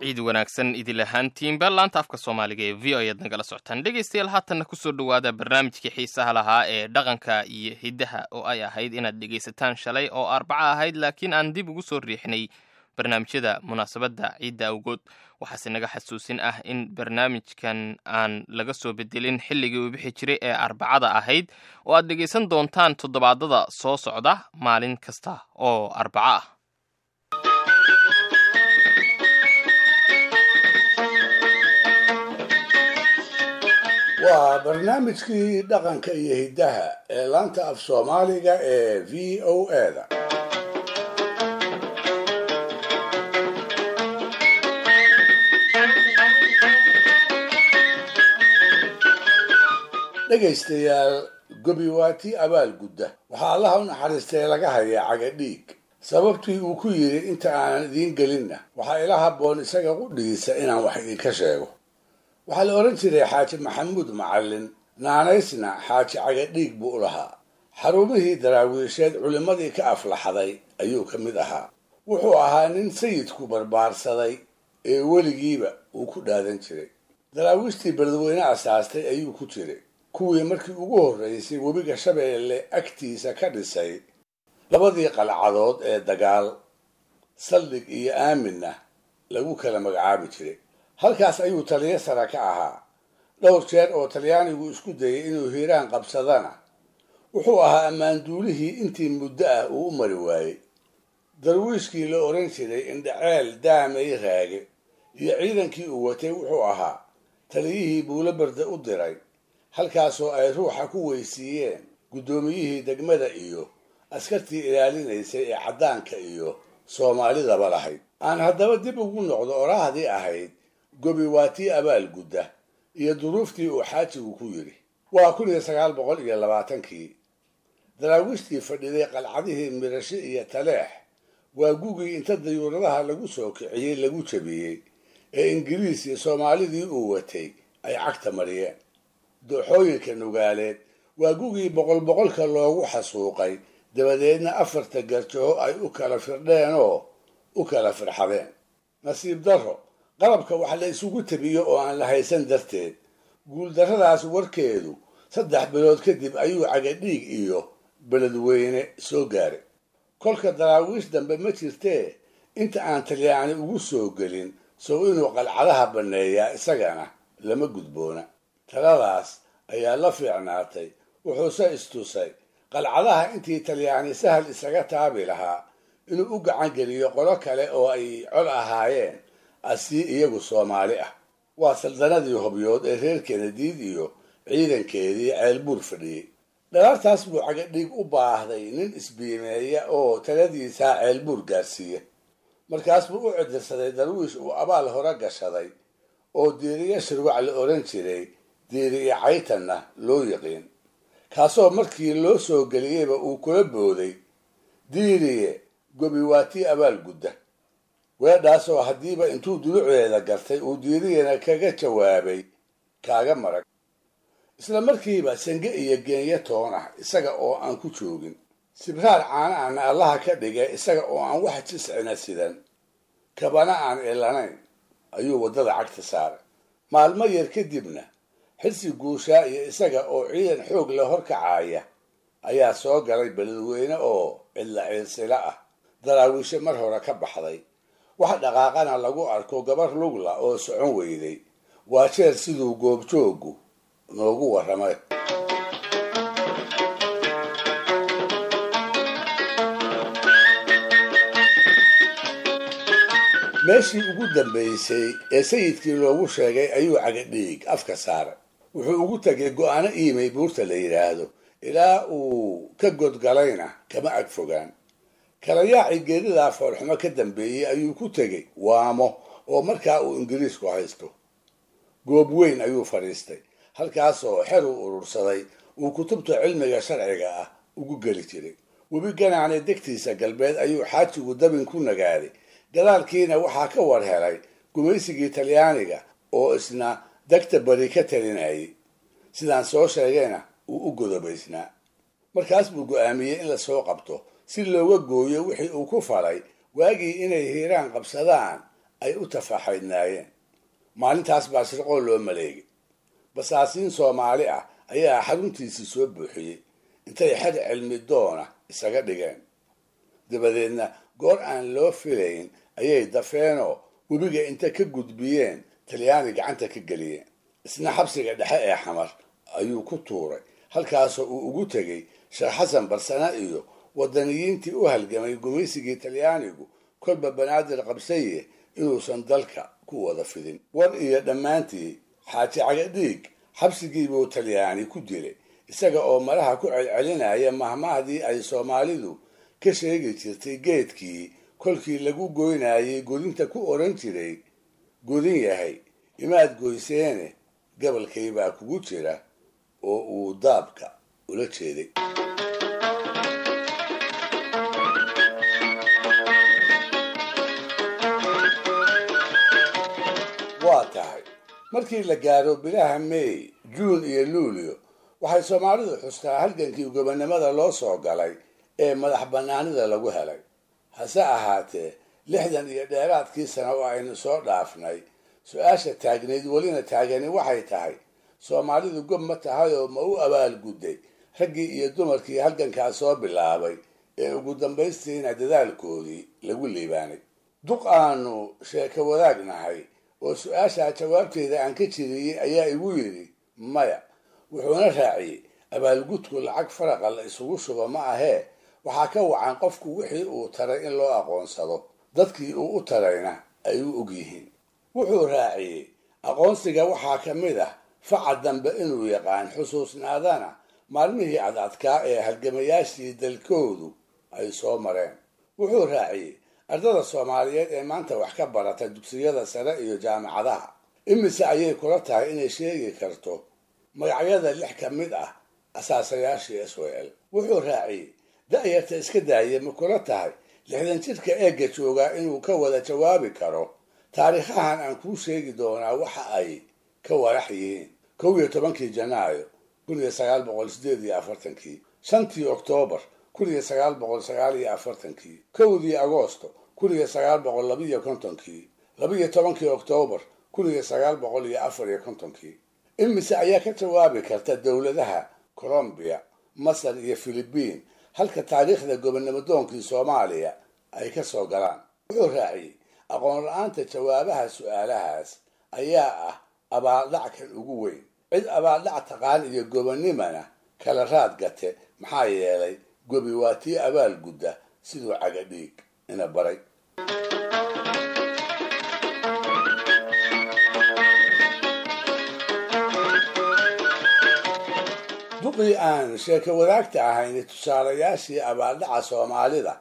ciid wanaagsan idil ahaantiinba laanta afka soomaaliga ee v o ayaad nagala socotaan dhegaystayaal haatanna ku soo dhowaada barnaamijkii xiisaha lahaa ee dhaqanka iyo hiddaha oo ay ahayd inaad dhegaysataan shalay oo arbaca ahayd laakiin aan dib ugu soo riixnay barnaamijyada munaasabadda ciidda awgood. Waxaase naga xasuusin ah in barnaamijkan aan laga soo bedelin xilligii uu bixi jiray ee arbacada ahayd oo aad dhegaysan doontaan toddobaadada soo socda maalin kasta oo arbaco ah waa barnaamijkii dhaqanka iyo hiddaha ee laanta af soomaaliga ee v o eda dhegaystayaal gobi waa tii abaal gudda. Waxaa allaha u naxariistay laga hayaa caga dhiig. Sababtii uu ku yidhi inta aanan idiin gelinna waxaa ila habboon isaga qudhigiisa inaan wax idinka sheego waxaa la odhan jiray xaaji maxamuud macallin. Naanaysna xaaji cagadhiig buu u lahaa. Xarumihii daraawiisheed culimmadii ka aflaxday ayuu ka mid ahaa. Wuxuu ahaa nin sayidku barbaarsaday ee weligiiba uu ku dhaadan jiray. Daraawiishtii beledweyne asaastay ayuu ku jiray. Kuwii markii ugu horraysay webiga shabeelle agtiisa ka dhisay labadii qalcadood ee dagaal saldhig iyo aaminna lagu kala magacaabi jiray halkaas ayuu taliyo sare ka ahaa. Dhowr jeer oo talyaanigu isku dayay inuu hiiraan qabsadana. Wuxuu ahaa ammaanduulihii intii muddo ah uu u mari waayey. Darwiishkii la odhan jiray indhaceel daamay raage iyo ciidankii uu watay wuxuu ahaa taliyihii buulo barde u diray halkaasoo ay ruuxa ku weysiiyeen guddoomiyihii degmada iyo askartii ilaalinaysay ee caddaanka iyo soomaalidaba lahayd. Aan haddaba dib ugu noqdo oraahdii ahayd gobi waa tii abaal gudda iyo duruuftii uu xaajigu ku yidhi. Waa kun iyo sagaal boqol iyo labaatankii. Daraawiishtii fadhiday qalcadihii mirasho iyo taleex. Waa gugii inta dayuuradaha lagu soo kiciyey lagu jabiyey ee ingiriis iyo soomaalidii uu watay ay cagta mariyeen. Dooxooyinka nugaaleed waa gugii boqol boqolka loogu xasuuqay. Dabadeedna afarta garjaho ay u kala firdheen oo u kala firxadeen. Nasiib darro qalabka wax la isugu tabiyo oo aan la haysan darteed. Guuldarradaas warkeedu saddex bilood kadib ayuu cagadhiig iyo beledweyne soo gaaray. Kolka daraawiish dambe ma jirtee inta aan talyaani ugu soo gelin sow inuu qalcadaha banneeyaa isagana lama gudboona. Taladaas ayaa la fiicnaatay wuxuuse istusay. Qalcadaha intii talyaani sahal isaga taabi lahaa inuu u gacan geliyo qolo kale oo ay col ahaayeen asii iyagu soomaali ah. Waa saldanadii hobyood ee reer kenadiid iyo ciidankeedii ceelbuur fadhiyey dhalaartaas buu cagadhiig u baahday nin isbiimeeya oo taladiisaa ceelbuur gaarsiiya markaas buu u cidirsaday darwiish uu abaal hore gashaday oo diiriye shirwac la odhan jiray diiriye caytanna loo yiqiin kaasoo markii loo soo geliyeyba uu kula booday diiriye gobi waa tii abaal gudda weedhaasoo haddiiba intuu dulucdeeda gartay uu diiriyana kaga jawaabay kaaga marag. Isla markiiba sange iyo geenyo toon ah isaga oo aan ku joogin. Sibraar caana ana allaha ka dhigay isaga oo aan wax jiscina sidan. Kabana aan ilanayn ayuu waddada cagta saaray. Maalmo yar kadibna xirsi guushaa iyo isaga oo ciidan xoog la horkacaaya ayaa soo galay beledweyne oo cidla ciilsila ah. Daraawiishe mar hore ka baxday wax dhaqaaqana lagu arko gabar lugla oo socon weyday. Waa jeer siduu goobjoogu noogu warramay. Meeshii ugu dambaysay ee sayidkii loogu sheegay ayuu cagadhiig afka saaray wuxuu ugu tegay go'aano iimay buurta la yidhaahdo ilaa uu ka godgalayna kama ag fogaan kala yaacii geeridaa foolxumo ka dambeeyey ayuu ku tegey waamo oo markaa uu ingiriisku haysto. Goob weyn ayuu fadhiistay halkaasoo xer uu urursaday uu kutubta cilmiga sharciga ah ugu geli jiray. Webi ganaane degtiisa galbeed ayuu xaajigu dabin ku nagaaday. Gadaalkiina waxaa ka war helay gumaysigii talyaaniga oo isna degta bari ka talinayay. Sidaan soo sheegayna uu u godobaysnaa. Markaas buu go'aamiyey in la soo qabto si looga gooyo wixii uu ku falay waagii inay hiiraan qabsadaan ay u tafaxaydnaayeen. Maalintaas baa shirqool loo maleegay. Basaasiin soomaali ah ayaa xaruntiisii soo buuxiyey. Intay xer cilmi doona isaga dhigeen. Dabadeedna goor aan loo filayn ayay dafeenoo webiga inta ka gudbiyeen talyaani gacanta ka geliyeen. Isna xabsiga dhexe ee xamar ayuu ku tuuray. Halkaasoo uu ugu tegey sheekh xasan barsane iyo wadaniyiintii u halgamay gumaysigii talyaanigu kolba banaadir qabsaye inuusan dalka ku wada fidin. War iyo dhammaantii xaaji cagadhiig xabsigiibuu talyaani ku dilay. Isaga oo malaha ku celcelinaya mahmahdii ay soomaalidu ka sheegi jirtay geedkii kolkii lagu goynayay godinta ku odhan jiray godin yahay imaad goyseene gabalkay baa kugu jira oo uu daabka ula jeeday markii la gaaro bilaha may juun iyo luulyo waxay soomaalidu xustaa halgankii gobonnimada loo soo galay ee madax bannaanida lagu helay. Hase ahaatee lixdan iyo dheeraadkii sano oo aynu soo dhaafnay su'aasha taagnayd welina taagani waxay tahay soomaalidu gob ma tahay oo ma u abaalgudday raggii iyo dumarkii halgankaas soo bilaabay ee ugu dambaystiina dadaalkoodii lagu liibaanay. Duq aanu sheeko wadaagnahay oo su'aashaa jawaabteeda aan ka jiriyey ayaa igu yidhi maya wuxuuna raaciyey abaalgudku lacag faraqa la isugu shubo ma ahee waxaa ka wacan qofku wixii uu taray in loo aqoonsado. Dadkii uu u tarayna ay u og yihiin. Wuxuu raaciyey aqoonsiga waxaa ka mid ah faca dambe inuu yaqaan xusuusnaadana maalmihii cadadkaa ee halgamayaashii dalkoodu ay soo mareen. Wuxuu raaciyey ardada soomaaliyeed ee maanta wax ka barata dugsiyada sare iyo jaamacadaha. Imise ayay kula tahay inay sheegi karto magacyada lix ka mid ah asaasayaashii s w l. Wuxuu raaciyey da-yarta iska daaya ma kula tahay. Lixdan jidhka eegga joogaa inuu ka wada jawaabi karo taariikhahan aan kuu sheegi doonaa waxa ay ka warax yihiin. Kow iyo tobankii janaayo kun iyo sagaal boqol sideed iyo afartankii. Shantii oktoobar kun iyo sagaal boqol sagaal iyo afartankii. Kowdii agoosto kun iyo sagaal boqol labiiyo kontonkii labiiyo tobankii oktoobar kun iyo sagaal boqol iyo afar iyo kontonkii. Imise ayaa ka jawaabi karta dowladaha colombiya masar iyo philibiin halka taariikhda gobonnimadoonkii soomaaliya ay ka soo galaan. Wuxuu raaciyey aqoon la'aanta jawaabaha su'aalahaas ayaa ah abaaldhac kan ugu weyn. Cid abaaldhac taqaan iyo gobonnimana kala raad gate maxaa yeelay gobi waa tii abaal gudda siduu cagadhiig ina baray duqii aan sheeko wadaagta ahayn tusaalayaashii abaaldhaca soomaalida.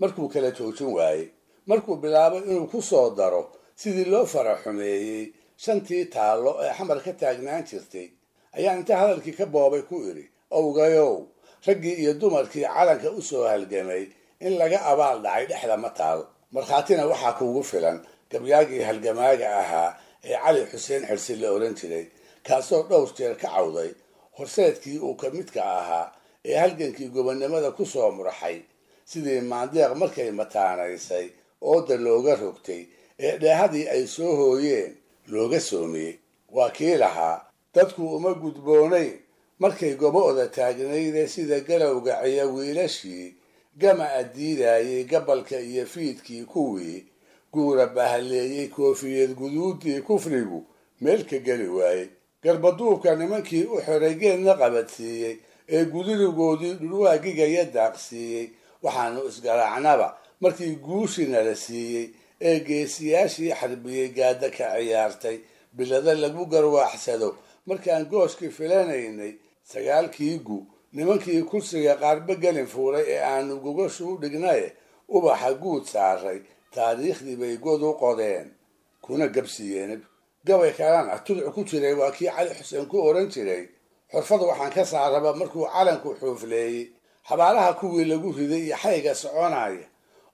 Markuu kala joojin waayey. Markuu bilaabay inuu ku soo daro sidii loo fara xumeeyey shantii taallo ee xamar ka taagnaan jirtay ayaan inta hadalkii ka boobay ku idhi owgayow raggii iyo dumarkii calanka u soo halgamay in laga abaal dhacay dhexda ma taal markhaatina waxaa kuugu filan gabyaagii halgamaaga ahaa ee cali xuseen xirsi la odhan jiray kaasoo dhowr jeer ka cawday horseedkii uu ka midka ahaa ee halgankii gobonnimada ku soo muraxay. Sidii maandeeq markay mataanaysay ooda looga rogtay ee dheehadii ay soo hooyeen looga soomiyey. Waa kii lahaa dadku uma gudboonayn markay gobo-da taagnaydee sida galowga ciya wiilashii gama a diidayay gabalka iyo fiidkii kuwii guura bahaleeyey koofiyad guduudii kufrigu meel ka geli waayey. Garbaduubka nimankii u xiray geedna qabadsiiyey ee gudurigoodii dhulwaagigaya daaqsiiyey waxaanu isgaraacnaba markii guushina la siiyey ee geesiyaashii xarbiyey gaada ka ciyaartay. Bilada lagu garwaaxsado markaan gooskii filanaynay sagaalkii gu nimankii kursiga qaarba gelin fuulay ee aanu gogashu u dhignaye ubaxa guud saaray taariikhdii bay god u qodeen. Kuna gabsiiyeen gabay kalena tudcu ku jiray waa kii cali xuseen ku oran jiray. Xurfad waxaan ka saaraba markuu calanku xuufleeyey xabaalaha kuwii lagu riday iyo xayga soconaya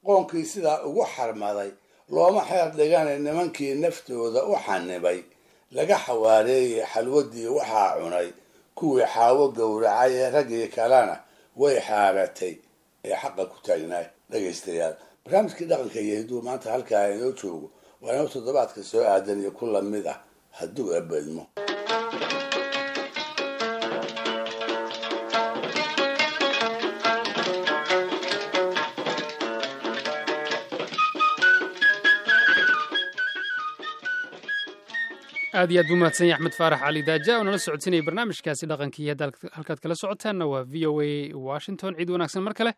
qoonkii sidaa ugu xarmaday. Looma xeer dhigana nimankii naftooda u xanibay laga xawaareeyey xalwadii waxaa cunay kuwii xaawo gowracay ee raggii kalena way xaaratay ee xaqa ku taagnaay dhegaystayaal. Barnaamijkii dhaqanka iyo maanta halkaa inoo joogo waa inuu toddobaadka soo aadan iyo ku la mid ah. Hadduu eebedmo aad iyo aad buu mahadsan yahay axmed faarax cali daaja. Oo nala socodsiinaya barnaamijkaasi dhaqankii hadda halkaad kala socotaanna waa v o a washington. Ciid wanaagsan mar kale